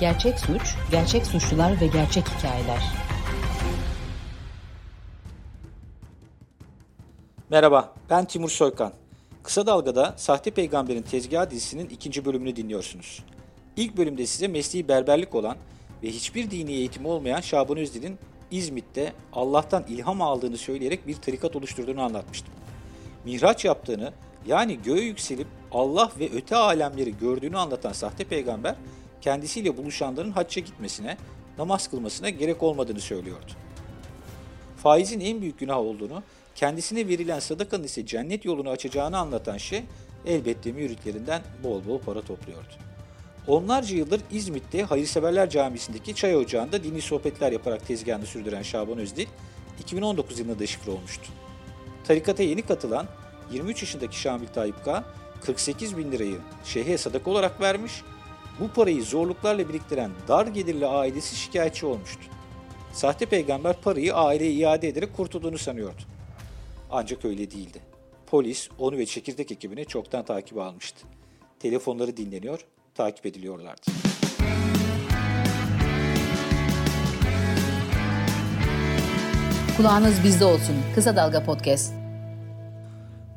Gerçek suç, gerçek suçlular ve gerçek hikayeler. Merhaba, ben Timur Soykan. Kısa Dalga'da Sahte Peygamberin Tezgahı dizisinin ikinci bölümünü dinliyorsunuz. İlk bölümde size mesleği berberlik olan ve hiçbir dini eğitimi olmayan Şaban Özdil'in İzmit'te Allah'tan ilham aldığını söyleyerek bir tarikat oluşturduğunu anlatmıştım. Mihraç yaptığını yani göğe yükselip Allah ve öte alemleri gördüğünü anlatan sahte peygamber kendisiyle buluşanların hacca gitmesine, namaz kılmasına gerek olmadığını söylüyordu. Faizin en büyük günah olduğunu, kendisine verilen sadakanın ise cennet yolunu açacağını anlatan şey elbette müritlerinden bol bol para topluyordu. Onlarca yıldır İzmit'te Hayırseverler Camisi'ndeki çay ocağında dini sohbetler yaparak tezgahını sürdüren Şaban Özdil, 2019 yılında deşifre olmuştu. Tarikata yeni katılan 23 yaşındaki Şamil Tayyip K. 48 bin lirayı şeyhe sadaka olarak vermiş, bu parayı zorluklarla biriktiren dar gelirli ailesi şikayetçi olmuştu. Sahte peygamber parayı aileye iade ederek kurtulduğunu sanıyordu. Ancak öyle değildi. Polis onu ve çekirdek ekibini çoktan takip almıştı. Telefonları dinleniyor, takip ediliyorlardı. Kulağınız bizde olsun. Kısa Dalga Podcast.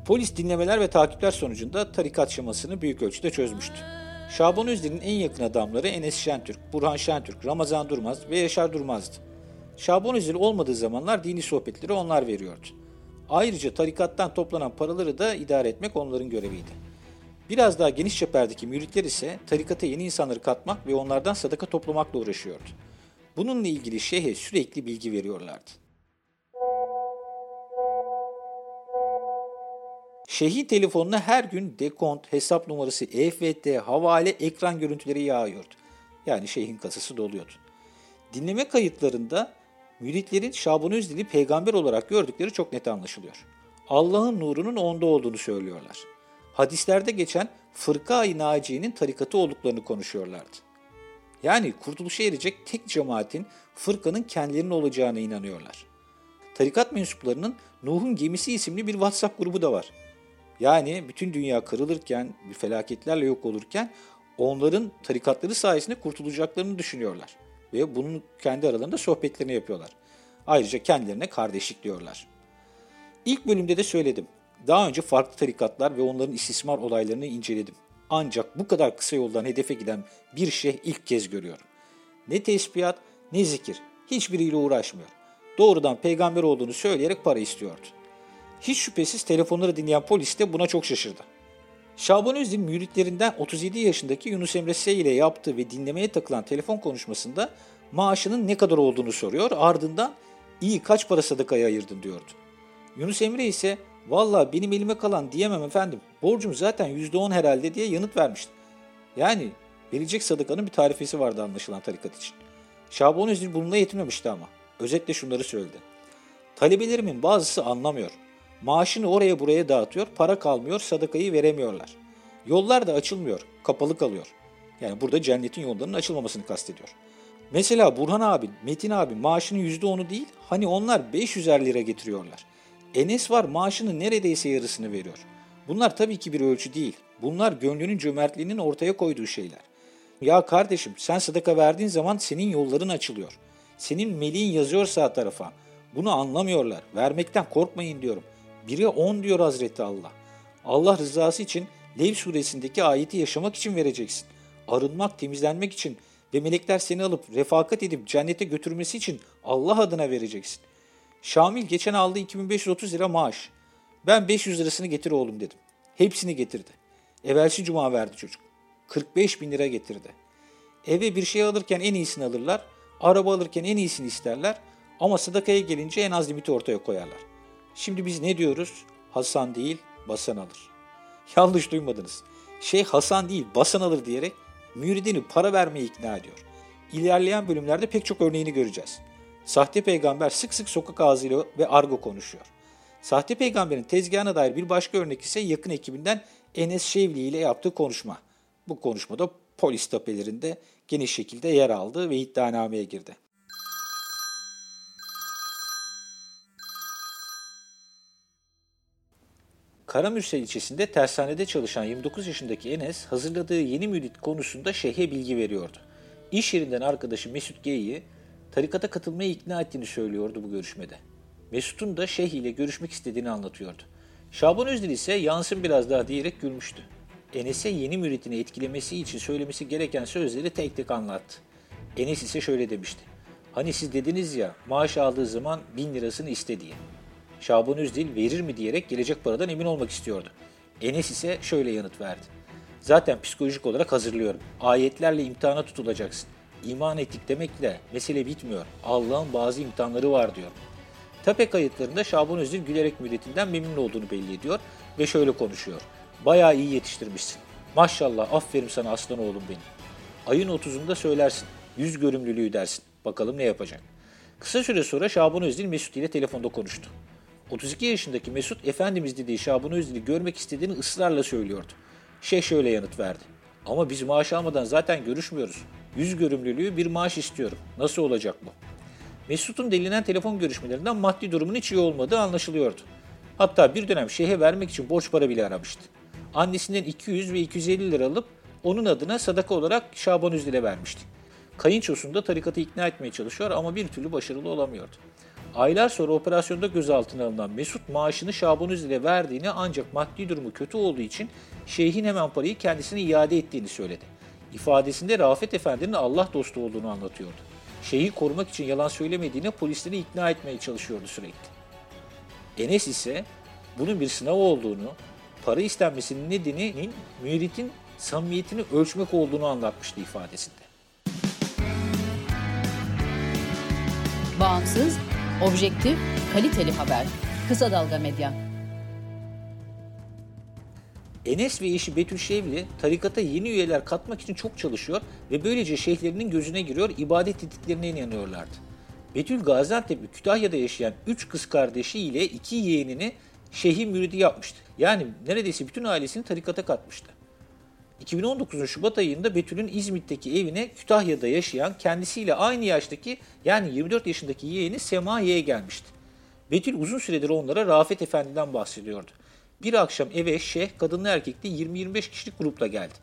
Polis dinlemeler ve takipler sonucunda tarikat şemasını büyük ölçüde çözmüştü. Şaban Özdil'in en yakın adamları Enes Şentürk, Burhan Şentürk, Ramazan Durmaz ve Yaşar Durmaz'dı. Şaban Özdil olmadığı zamanlar dini sohbetleri onlar veriyordu. Ayrıca tarikattan toplanan paraları da idare etmek onların göreviydi. Biraz daha geniş çeperdeki müritler ise tarikata yeni insanları katmak ve onlardan sadaka toplamakla uğraşıyordu. Bununla ilgili şeyhe sürekli bilgi veriyorlardı. Şehit telefonuna her gün dekont, hesap numarası, EFT, havale, ekran görüntüleri yağıyordu. Yani şeyhin kasası doluyordu. Dinleme kayıtlarında müritlerin Şaban Özdil'i peygamber olarak gördükleri çok net anlaşılıyor. Allah'ın nurunun onda olduğunu söylüyorlar. Hadislerde geçen fırka-i Naciye'nin tarikatı olduklarını konuşuyorlardı. Yani kurtuluşa erecek tek cemaatin fırkanın kendilerinin olacağına inanıyorlar. Tarikat mensuplarının Nuh'un Gemisi isimli bir WhatsApp grubu da var. Yani bütün dünya kırılırken, bir felaketlerle yok olurken onların tarikatları sayesinde kurtulacaklarını düşünüyorlar. Ve bunun kendi aralarında sohbetlerini yapıyorlar. Ayrıca kendilerine kardeşlik diyorlar. İlk bölümde de söyledim. Daha önce farklı tarikatlar ve onların istismar olaylarını inceledim. Ancak bu kadar kısa yoldan hedefe giden bir şeyh ilk kez görüyorum. Ne tesbihat ne zikir. Hiçbiriyle uğraşmıyor. Doğrudan peygamber olduğunu söyleyerek para istiyordu. Hiç şüphesiz telefonları dinleyen polis de buna çok şaşırdı. Şaban Özdil müritlerinden 37 yaşındaki Yunus Emre S ile yaptığı ve dinlemeye takılan telefon konuşmasında maaşının ne kadar olduğunu soruyor. Ardından iyi kaç para sadakaya ayırdın diyordu. Yunus Emre ise valla benim elime kalan diyemem efendim borcum zaten %10 herhalde diye yanıt vermişti. Yani verecek sadakanın bir tarifesi vardı anlaşılan tarikat için. Şaban Özdil bununla yetinmemişti ama. Özetle şunları söyledi. Talebelerimin bazısı anlamıyor. Maaşını oraya buraya dağıtıyor, para kalmıyor, sadakayı veremiyorlar. Yollar da açılmıyor, kapalı kalıyor. Yani burada cennetin yollarının açılmamasını kastediyor. Mesela Burhan abi, Metin abi maaşının %10'u değil, hani onlar 500'er lira getiriyorlar. Enes var maaşının neredeyse yarısını veriyor. Bunlar tabii ki bir ölçü değil. Bunlar gönlünün cömertliğinin ortaya koyduğu şeyler. Ya kardeşim sen sadaka verdiğin zaman senin yolların açılıyor. Senin meleğin yazıyor sağ tarafa. Bunu anlamıyorlar. Vermekten korkmayın diyorum. Biri 10 diyor Hazreti Allah. Allah rızası için Lev suresindeki ayeti yaşamak için vereceksin. Arınmak, temizlenmek için ve melekler seni alıp refakat edip cennete götürmesi için Allah adına vereceksin. Şamil geçen aldı 2530 lira maaş. Ben 500 lirasını getir oğlum dedim. Hepsini getirdi. Evvelsi cuma verdi çocuk. 45 bin lira getirdi. Eve bir şey alırken en iyisini alırlar. Araba alırken en iyisini isterler. Ama sadakaya gelince en az limiti ortaya koyarlar. Şimdi biz ne diyoruz? Hasan değil, basan alır. Yanlış duymadınız. Şey Hasan değil, basan alır diyerek müridini para vermeye ikna ediyor. İlerleyen bölümlerde pek çok örneğini göreceğiz. Sahte peygamber sık sık sokak ağzıyla ve argo konuşuyor. Sahte peygamberin tezgahına dair bir başka örnek ise yakın ekibinden Enes Şevli ile yaptığı konuşma. Bu konuşmada polis tapelerinde geniş şekilde yer aldı ve iddianameye girdi. Karamürsel ilçesinde tersanede çalışan 29 yaşındaki Enes hazırladığı yeni mürit konusunda şeyhe bilgi veriyordu. İş yerinden arkadaşı Mesut G'yi tarikata katılmaya ikna ettiğini söylüyordu bu görüşmede. Mesut'un da Şeyh ile görüşmek istediğini anlatıyordu. Şaban Özdil ise yansın biraz daha diyerek gülmüştü. Enes'e yeni müritini etkilemesi için söylemesi gereken sözleri tek tek anlattı. Enes ise şöyle demişti. Hani siz dediniz ya maaş aldığı zaman bin lirasını iste diye. Şaban Özdil verir mi diyerek gelecek paradan emin olmak istiyordu. Enes ise şöyle yanıt verdi. Zaten psikolojik olarak hazırlıyorum. Ayetlerle imtihana tutulacaksın. İman ettik demekle mesele bitmiyor. Allah'ın bazı imtihanları var diyor. Tape kayıtlarında Şaban Özil gülerek müdetinden memnun olduğunu belli ediyor ve şöyle konuşuyor. Bayağı iyi yetiştirmişsin. Maşallah aferin sana aslan oğlum benim. Ayın 30'unda söylersin. Yüz görümlülüğü dersin. Bakalım ne yapacak. Kısa süre sonra Şaban Özdil Mesut ile telefonda konuştu. 32 yaşındaki Mesut Efendimiz dediği Şaban Özdil'i görmek istediğini ısrarla söylüyordu. Şey şöyle yanıt verdi. Ama biz maaş almadan zaten görüşmüyoruz. Yüz görümlülüğü bir maaş istiyorum. Nasıl olacak bu? Mesut'un delinen telefon görüşmelerinden maddi durumun hiç iyi olmadığı anlaşılıyordu. Hatta bir dönem şeyhe vermek için borç para bile aramıştı. Annesinden 200 ve 250 lira alıp onun adına sadaka olarak Şaban Üzdil'e vermişti. Kayınçosunu da tarikatı ikna etmeye çalışıyor ama bir türlü başarılı olamıyordu. Aylar sonra operasyonda gözaltına alınan Mesut maaşını Şaban Üzdil'e verdiğini ancak maddi durumu kötü olduğu için şeyhin hemen parayı kendisine iade ettiğini söyledi. İfadesinde Rafet Efendi'nin Allah dostu olduğunu anlatıyordu. Şeyhi korumak için yalan söylemediğine polisleri ikna etmeye çalışıyordu sürekli. Enes ise bunun bir sınav olduğunu, para istenmesinin nedeninin müritin samimiyetini ölçmek olduğunu anlatmıştı ifadesinde. Bağımsız, objektif, kaliteli haber. Kısa Dalga Medya. Enes ve eşi Betül Şevli tarikata yeni üyeler katmak için çok çalışıyor ve böylece şeyhlerinin gözüne giriyor, ibadet ettiklerine inanıyorlardı. Betül Gaziantep ve Kütahya'da yaşayan 3 kız kardeşi ile 2 yeğenini şeyhin müridi yapmıştı. Yani neredeyse bütün ailesini tarikata katmıştı. 2019'un Şubat ayında Betül'ün İzmit'teki evine Kütahya'da yaşayan kendisiyle aynı yaştaki yani 24 yaşındaki yeğeni Sema Y'ye gelmişti. Betül uzun süredir onlara Rafet Efendi'den bahsediyordu. Bir akşam eve şeyh kadınlı erkekli 20-25 kişilik grupla geldi.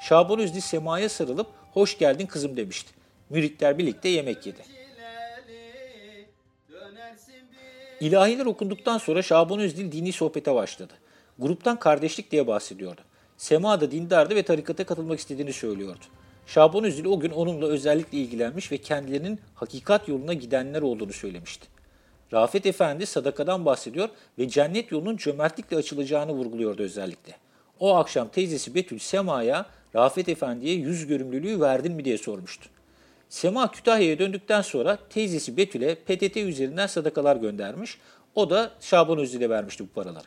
Şaban Özdi Sema'ya sarılıp hoş geldin kızım demişti. Müritler birlikte yemek yedi. İlahiler okunduktan sonra Şaban Özdil dini sohbete başladı. Gruptan kardeşlik diye bahsediyordu. Sema da dindardı ve tarikata katılmak istediğini söylüyordu. Şaban Özdil o gün onunla özellikle ilgilenmiş ve kendilerinin hakikat yoluna gidenler olduğunu söylemişti. Rafet Efendi sadakadan bahsediyor ve cennet yolunun cömertlikle açılacağını vurguluyordu özellikle. O akşam teyzesi Betül Sema'ya Rafet Efendi'ye yüz görümlülüğü verdin mi diye sormuştu. Sema Kütahya'ya döndükten sonra teyzesi Betül'e PTT üzerinden sadakalar göndermiş. O da Şaban Özdil'e vermişti bu paraları.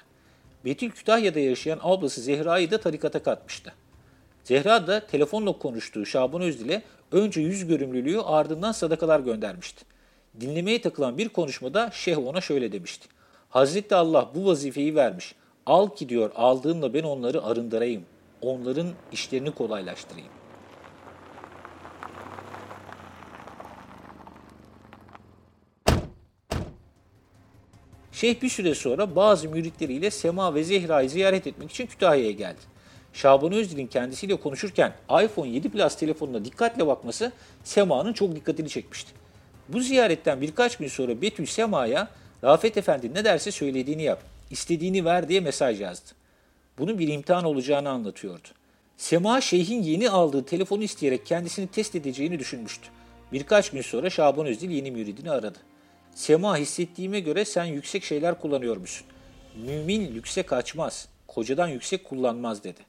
Betül Kütahya'da yaşayan ablası Zehra'yı da tarikata katmıştı. Zehra da telefonla konuştuğu Şaban Özdil'e önce yüz görümlülüğü ardından sadakalar göndermişti. Dinlemeye takılan bir konuşmada şeyh ona şöyle demişti. Hazreti Allah bu vazifeyi vermiş. Al ki diyor aldığınla ben onları arındırayım. Onların işlerini kolaylaştırayım. Şeyh bir süre sonra bazı müritleriyle Sema ve Zehra'yı ziyaret etmek için Kütahya'ya geldi. Şaban Özdil'in kendisiyle konuşurken iPhone 7 Plus telefonuna dikkatle bakması Sema'nın çok dikkatini çekmişti. Bu ziyaretten birkaç gün sonra Betül Sema'ya Rafet Efendi ne derse söylediğini yap, istediğini ver diye mesaj yazdı. Bunun bir imtihan olacağını anlatıyordu. Sema şeyhin yeni aldığı telefonu isteyerek kendisini test edeceğini düşünmüştü. Birkaç gün sonra Şaban Özdil yeni müridini aradı. Sema hissettiğime göre sen yüksek şeyler kullanıyormuşsun. Mümin lükse kaçmaz, kocadan yüksek kullanmaz dedi.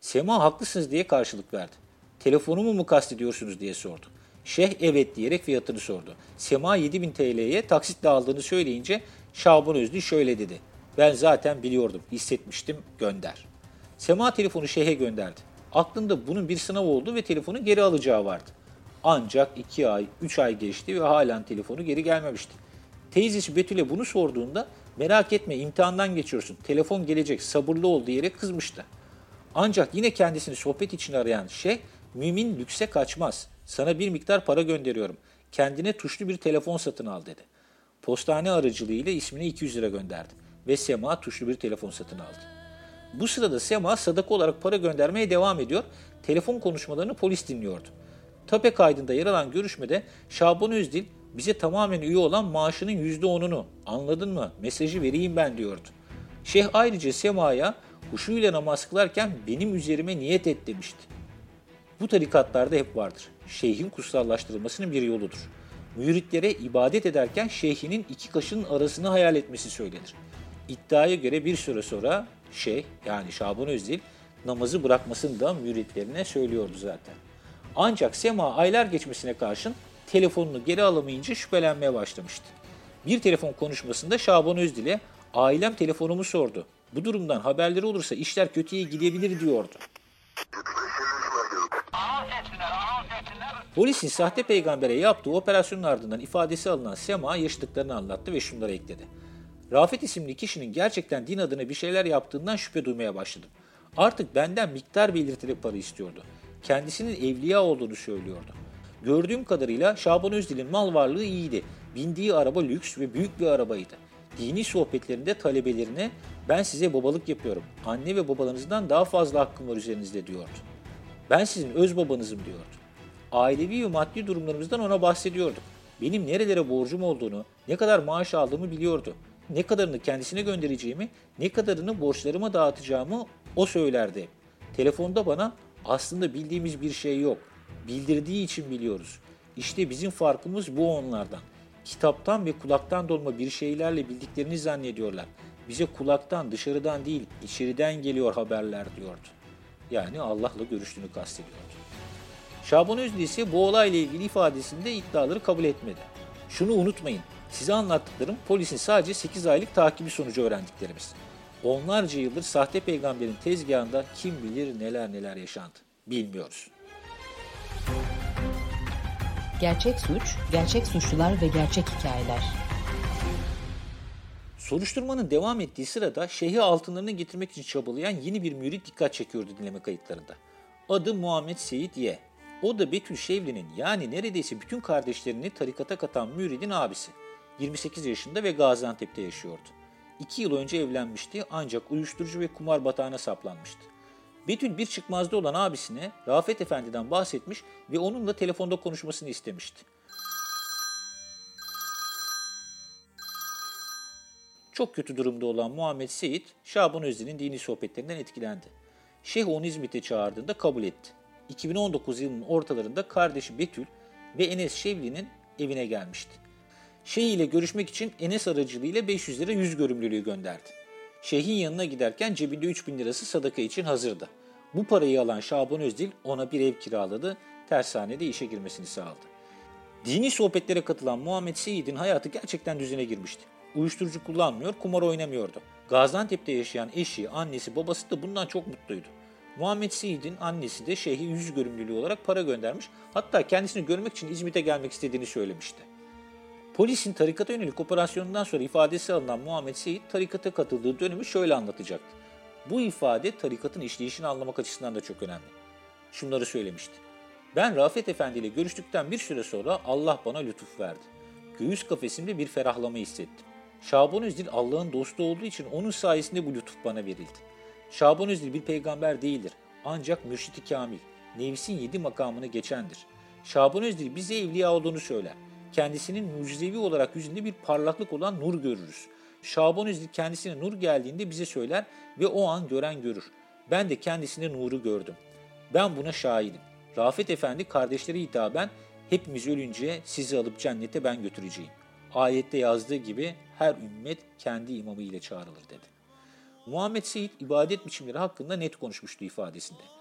Sema haklısınız diye karşılık verdi. Telefonumu mu kastediyorsunuz diye sordu. Şeyh evet diyerek fiyatını sordu. Sema 7000 TL'ye taksitle aldığını söyleyince Şaban Özlü şöyle dedi. Ben zaten biliyordum, hissetmiştim, gönder. Sema telefonu şeyhe gönderdi. Aklında bunun bir sınav oldu ve telefonu geri alacağı vardı. Ancak 2 ay, 3 ay geçti ve halen telefonu geri gelmemişti. Teyzesi Betül'e bunu sorduğunda merak etme imtihandan geçiyorsun, telefon gelecek, sabırlı ol diyerek kızmıştı. Ancak yine kendisini sohbet için arayan şey, mümin lükse kaçmaz. Sana bir miktar para gönderiyorum. Kendine tuşlu bir telefon satın al dedi. Postane aracılığıyla ismine 200 lira gönderdi ve Sema tuşlu bir telefon satın aldı. Bu sırada Sema sadaka olarak para göndermeye devam ediyor. Telefon konuşmalarını polis dinliyordu. Tape kaydında yer alan görüşmede Şaban Özdil bize tamamen üye olan maaşının %10'unu anladın mı mesajı vereyim ben diyordu. Şeyh ayrıca Sema'ya huşuyla namaz kılarken benim üzerime niyet et demişti. Bu tarikatlarda hep vardır. Şeyhin kutsallaştırılmasının bir yoludur. Müritlere ibadet ederken şeyhinin iki kaşının arasını hayal etmesi söylenir. İddiaya göre bir süre sonra şeyh yani Şaban Özdil namazı bırakmasını da müritlerine söylüyordu zaten. Ancak Sema aylar geçmesine karşın telefonunu geri alamayınca şüphelenmeye başlamıştı. Bir telefon konuşmasında Şaban Özdil'e ailem telefonumu sordu. Bu durumdan haberleri olursa işler kötüye gidebilir diyordu. Polisin sahte peygambere yaptığı operasyonun ardından ifadesi alınan Sema yaşadıklarını anlattı ve şunları ekledi. Rafet isimli kişinin gerçekten din adına bir şeyler yaptığından şüphe duymaya başladım. Artık benden miktar belirtili para istiyordu. Kendisinin evliya olduğunu söylüyordu. Gördüğüm kadarıyla Şaban Özdil'in mal varlığı iyiydi. Bindiği araba lüks ve büyük bir arabaydı. Dini sohbetlerinde talebelerine ben size babalık yapıyorum. Anne ve babalarınızdan daha fazla hakkım var üzerinizde diyordu. Ben sizin öz babanızım diyordu. Ailevi ve maddi durumlarımızdan ona bahsediyorduk. Benim nerelere borcum olduğunu, ne kadar maaş aldığımı biliyordu. Ne kadarını kendisine göndereceğimi, ne kadarını borçlarıma dağıtacağımı o söylerdi. Telefonda bana aslında bildiğimiz bir şey yok. Bildirdiği için biliyoruz. İşte bizim farkımız bu onlardan. Kitaptan ve kulaktan dolma bir şeylerle bildiklerini zannediyorlar. Bize kulaktan, dışarıdan değil, içeriden geliyor haberler diyordu. Yani Allah'la görüştüğünü kastediyordu. Şaban Özlü ise bu olayla ilgili ifadesinde iddiaları kabul etmedi. Şunu unutmayın, size anlattıklarım polisin sadece 8 aylık takibi sonucu öğrendiklerimiz. Onlarca yıldır sahte peygamberin tezgahında kim bilir neler neler yaşandı. Bilmiyoruz. Gerçek suç, gerçek suçlular ve gerçek hikayeler. Soruşturmanın devam ettiği sırada şeyhi altınlarını getirmek için çabalayan yeni bir mürit dikkat çekiyordu dinleme kayıtlarında. Adı Muhammed Seyit Ye. O da Betül Şevli'nin yani neredeyse bütün kardeşlerini tarikata katan müridin abisi. 28 yaşında ve Gaziantep'te yaşıyordu. 2 yıl önce evlenmişti ancak uyuşturucu ve kumar batağına saplanmıştı. Betül bir çıkmazda olan abisine Rafet Efendi'den bahsetmiş ve onunla telefonda konuşmasını istemişti. Çok kötü durumda olan Muhammed Seyit, Şaban Özdil'in dini sohbetlerinden etkilendi. Şeyh onu İzmit'e çağırdığında kabul etti. 2019 yılının ortalarında kardeşi Betül ve Enes Şevli'nin evine gelmişti. Şeyh ile görüşmek için Enes aracılığıyla 500 lira yüz görümlülüğü gönderdi. Şeyhin yanına giderken cebinde 3000 lirası sadaka için hazırdı. Bu parayı alan Şaban Özdil ona bir ev kiraladı, tersanede işe girmesini sağladı. Dini sohbetlere katılan Muhammed Seyit'in hayatı gerçekten düzene girmişti. Uyuşturucu kullanmıyor, kumar oynamıyordu. Gaziantep'te yaşayan eşi, annesi, babası da bundan çok mutluydu. Muhammed Seyit'in annesi de şeyhi yüz görümlülüğü olarak para göndermiş. Hatta kendisini görmek için İzmit'e gelmek istediğini söylemişti. Polisin tarikata yönelik operasyonundan sonra ifadesi alınan Muhammed Seyit tarikata katıldığı dönemi şöyle anlatacaktı. Bu ifade tarikatın işleyişini anlamak açısından da çok önemli. Şunları söylemişti. Ben Rafet Efendi ile görüştükten bir süre sonra Allah bana lütuf verdi. Göğüs kafesimde bir ferahlama hissettim. Şaban Özdil Allah'ın dostu olduğu için onun sayesinde bu lütuf bana verildi. Şaban Özdil bir peygamber değildir. Ancak mürşidi kamil, nefsin yedi makamını geçendir. Şaban Özdil bize evliya olduğunu söyler. Kendisinin mucizevi olarak yüzünde bir parlaklık olan nur görürüz. Şaban Özdil kendisine nur geldiğinde bize söyler ve o an gören görür. Ben de kendisine nuru gördüm. Ben buna şahidim. Rafet Efendi kardeşleri hitaben hepimiz ölünce sizi alıp cennete ben götüreceğim. Ayette yazdığı gibi her ümmet kendi imamı ile çağrılır dedi. Muhammed Seyit ibadet biçimleri hakkında net konuşmuştu ifadesinde.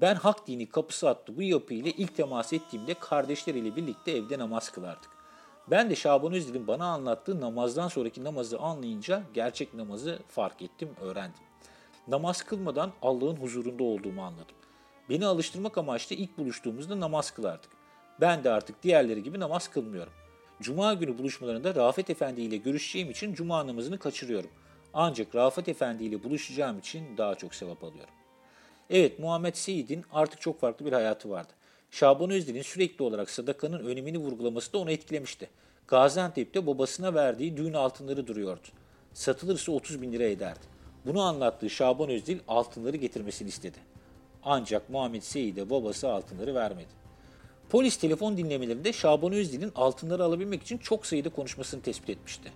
Ben hak dini kapısı attı bu yapı ile ilk temas ettiğimde kardeşleriyle birlikte evde namaz kılardık. Ben de Şaban Özdil'in bana anlattığı namazdan sonraki namazı anlayınca gerçek namazı fark ettim, öğrendim. Namaz kılmadan Allah'ın huzurunda olduğumu anladım. Beni alıştırmak amaçlı ilk buluştuğumuzda namaz kılardık. Ben de artık diğerleri gibi namaz kılmıyorum. Cuma günü buluşmalarında Rafet Efendi ile görüşeceğim için cuma namazını kaçırıyorum. Ancak Rafet Efendi ile buluşacağım için daha çok sevap alıyorum. Evet Muhammed Seyit'in artık çok farklı bir hayatı vardı. Şaban Özdil'in sürekli olarak sadakanın önemini vurgulaması da onu etkilemişti. Gaziantep'te babasına verdiği düğün altınları duruyordu. Satılırsa 30 bin lira ederdi. Bunu anlattığı Şaban Özdil altınları getirmesini istedi. Ancak Muhammed Seyit'e babası altınları vermedi. Polis telefon dinlemelerinde Şaban Özdil'in altınları alabilmek için çok sayıda konuşmasını tespit etmişti.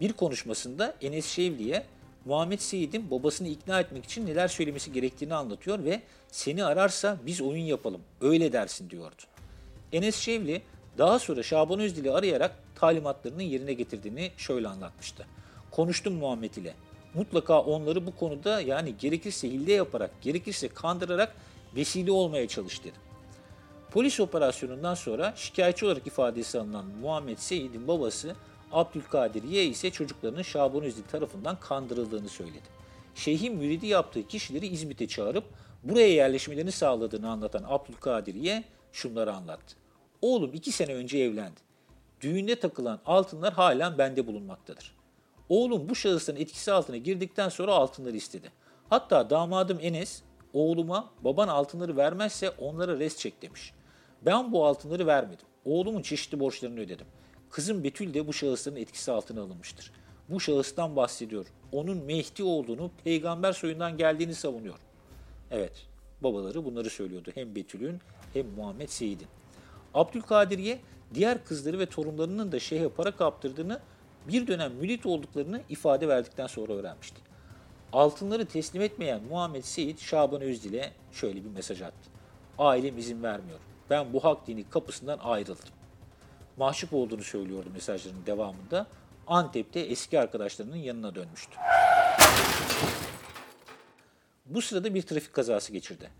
Bir konuşmasında Enes Şevli'ye Muhammed Seyit'in babasını ikna etmek için neler söylemesi gerektiğini anlatıyor ve seni ararsa biz oyun yapalım, öyle dersin diyordu. Enes Şevli daha sonra Şaban Özdil'i arayarak talimatlarını yerine getirdiğini şöyle anlatmıştı. Konuştum Muhammed ile. Mutlaka onları bu konuda yani gerekirse hile yaparak, gerekirse kandırarak vesile olmaya çalış dedim. Polis operasyonundan sonra şikayetçi olarak ifadesi alınan Muhammed Seyit'in babası Abdülkadir Y ise çocuklarının Şaban Özdi tarafından kandırıldığını söyledi. Şeyhin müridi yaptığı kişileri İzmit'e çağırıp buraya yerleşmelerini sağladığını anlatan Abdülkadir Y şunları anlattı. Oğlum iki sene önce evlendi. Düğünde takılan altınlar halen bende bulunmaktadır. Oğlum bu şahısların etkisi altına girdikten sonra altınları istedi. Hatta damadım Enes oğluma baban altınları vermezse onlara res çek demiş. Ben bu altınları vermedim. Oğlumun çeşitli borçlarını ödedim. Kızım Betül de bu şahısların etkisi altına alınmıştır. Bu şahıstan bahsediyor. Onun Mehdi olduğunu, peygamber soyundan geldiğini savunuyor. Evet, babaları bunları söylüyordu. Hem Betül'ün hem Muhammed Seyit'in. Abdülkadir'ye diğer kızları ve torunlarının da şeyhe para kaptırdığını, bir dönem mürit olduklarını ifade verdikten sonra öğrenmişti. Altınları teslim etmeyen Muhammed Seyit Şaban Özdil'e şöyle bir mesaj attı. Ailem izin vermiyor. Ben bu hak dini kapısından ayrıldım. Mahcup olduğunu söylüyordu mesajlarının devamında. Antep'te eski arkadaşlarının yanına dönmüştü. Bu sırada bir trafik kazası geçirdi.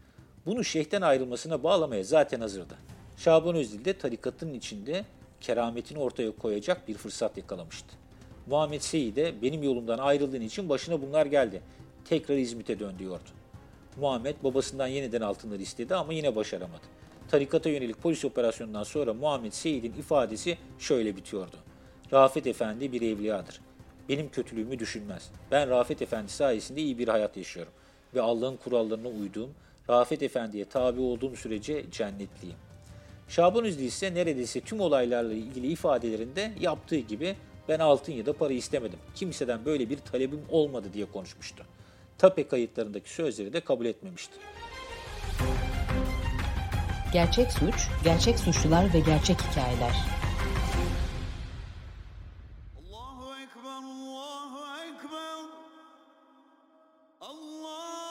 Bunu şeyhten ayrılmasına bağlamaya zaten hazırdı. Şaban Özdil de tarikatın içinde kerametini ortaya koyacak bir fırsat yakalamıştı. Muhammed Seyit de benim yolumdan ayrıldığın için başına bunlar geldi. Tekrar İzmit'e dön diyordu. Muhammed babasından yeniden altınları istedi ama yine başaramadı. Tarikata yönelik polis operasyonundan sonra Muhammed Seyit'in ifadesi şöyle bitiyordu. Rafet Efendi bir evliyadır. Benim kötülüğümü düşünmez. Ben Rafet Efendi sayesinde iyi bir hayat yaşıyorum. Ve Allah'ın kurallarına uyduğum, Rafet Efendi'ye tabi olduğum sürece cennetliyim. Şaban Üzlü ise neredeyse tüm olaylarla ilgili ifadelerinde yaptığı gibi ben altın ya da para istemedim. Kimseden böyle bir talebim olmadı diye konuşmuştu. Tape kayıtlarındaki sözleri de kabul etmemişti. Gerçek suç, gerçek suçlular ve gerçek hikayeler. Allahu Ekber, Allahu Ekber. Allah.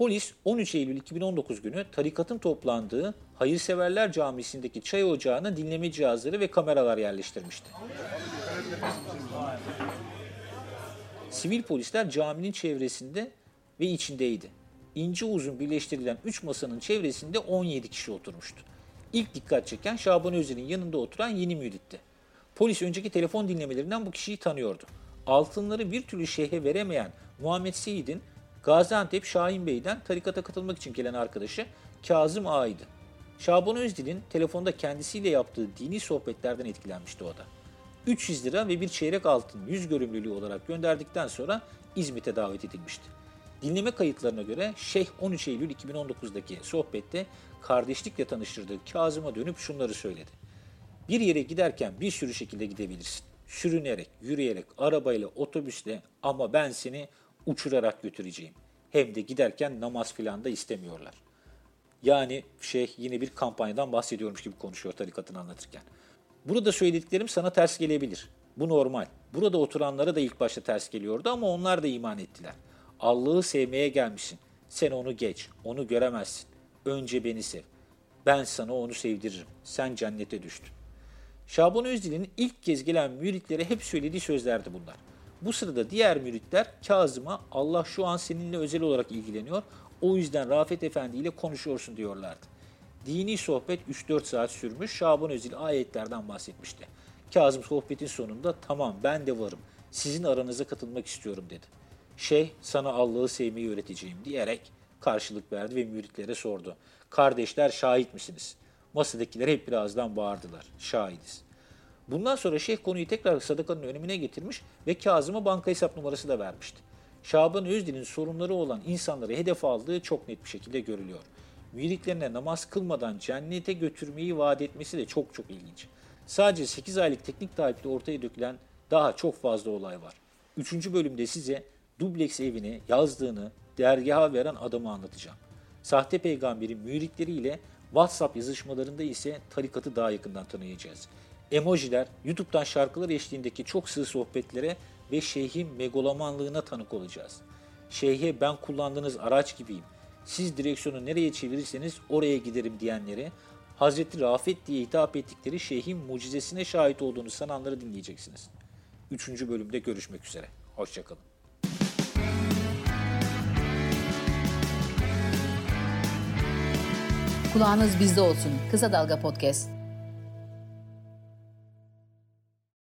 Polis 13 Eylül 2019 günü tarikatın toplandığı Hayırseverler Camisi'ndeki çay ocağına dinleme cihazları ve kameralar yerleştirmişti. Sivil polisler caminin çevresinde ve içindeydi. İnce uzun birleştirilen 3 masanın çevresinde 17 kişi oturmuştu. İlk dikkat çeken Şaban Özer'in yanında oturan yeni müritti. Polis önceki telefon dinlemelerinden bu kişiyi tanıyordu. Altınları bir türlü şeyhe veremeyen Muhammed Seyit'in Gaziantep Şahin Bey'den tarikata katılmak için gelen arkadaşı Kazım Ağa'ydı. Şaban Özdil'in telefonda kendisiyle yaptığı dini sohbetlerden etkilenmişti o da. 300 lira ve bir çeyrek altın yüz görümlülüğü olarak gönderdikten sonra İzmit'e davet edilmişti. Dinleme kayıtlarına göre Şeyh 13 Eylül 2019'daki sohbette kardeşlikle tanıştırdığı Kazım'a dönüp şunları söyledi. Bir yere giderken bir sürü şekilde gidebilirsin. Sürünerek, yürüyerek, arabayla, otobüsle ama ben seni uçurarak götüreceğim. Hem de giderken namaz filan da istemiyorlar. Yani şey yine bir kampanyadan bahsediyormuş gibi konuşuyor tarikatını anlatırken. Burada söylediklerim sana ters gelebilir. Bu normal. Burada oturanlara da ilk başta ters geliyordu ama onlar da iman ettiler. Allah'ı sevmeye gelmişsin. Sen onu geç, onu göremezsin. Önce beni sev. Ben sana onu sevdiririm. Sen cennete düştün. Şaban Özdil'in ilk kez gelen müritlere hep söylediği sözlerdi bunlar. Bu sırada diğer müritler Kazım'a Allah şu an seninle özel olarak ilgileniyor. O yüzden Rafet Efendi ile konuşuyorsun diyorlardı. Dini sohbet 3-4 saat sürmüş. Şaban Özil ayetlerden bahsetmişti. Kazım sohbetin sonunda tamam ben de varım. Sizin aranıza katılmak istiyorum dedi. Şeyh sana Allah'ı sevmeyi öğreteceğim diyerek karşılık verdi ve müritlere sordu. Kardeşler şahit misiniz? Masadakiler hep birazdan bağırdılar. Şahidiz. Bundan sonra şeyh konuyu tekrar sadakanın önemine getirmiş ve Kazım'a banka hesap numarası da vermişti. Şaban Özdil'in sorunları olan insanları hedef aldığı çok net bir şekilde görülüyor. Müritlerine namaz kılmadan cennete götürmeyi vaat etmesi de çok çok ilginç. Sadece 8 aylık teknik taahhütle ortaya dökülen daha çok fazla olay var. Üçüncü bölümde size dubleks evini yazdığını dergaha veren adamı anlatacağım. Sahte peygamberin müritleriyle WhatsApp yazışmalarında ise tarikatı daha yakından tanıyacağız. Emojiler, YouTube'dan şarkılar eşliğindeki çok sığ sohbetlere ve şeyhin megalomanlığına tanık olacağız. Şeyhe ben kullandığınız araç gibiyim. Siz direksiyonu nereye çevirirseniz oraya giderim diyenleri, Hazreti Rafet diye hitap ettikleri şeyhin mucizesine şahit olduğunu sananları dinleyeceksiniz. Üçüncü bölümde görüşmek üzere. Hoşçakalın. Kulağınız bizde olsun. Kısa Dalga Podcast.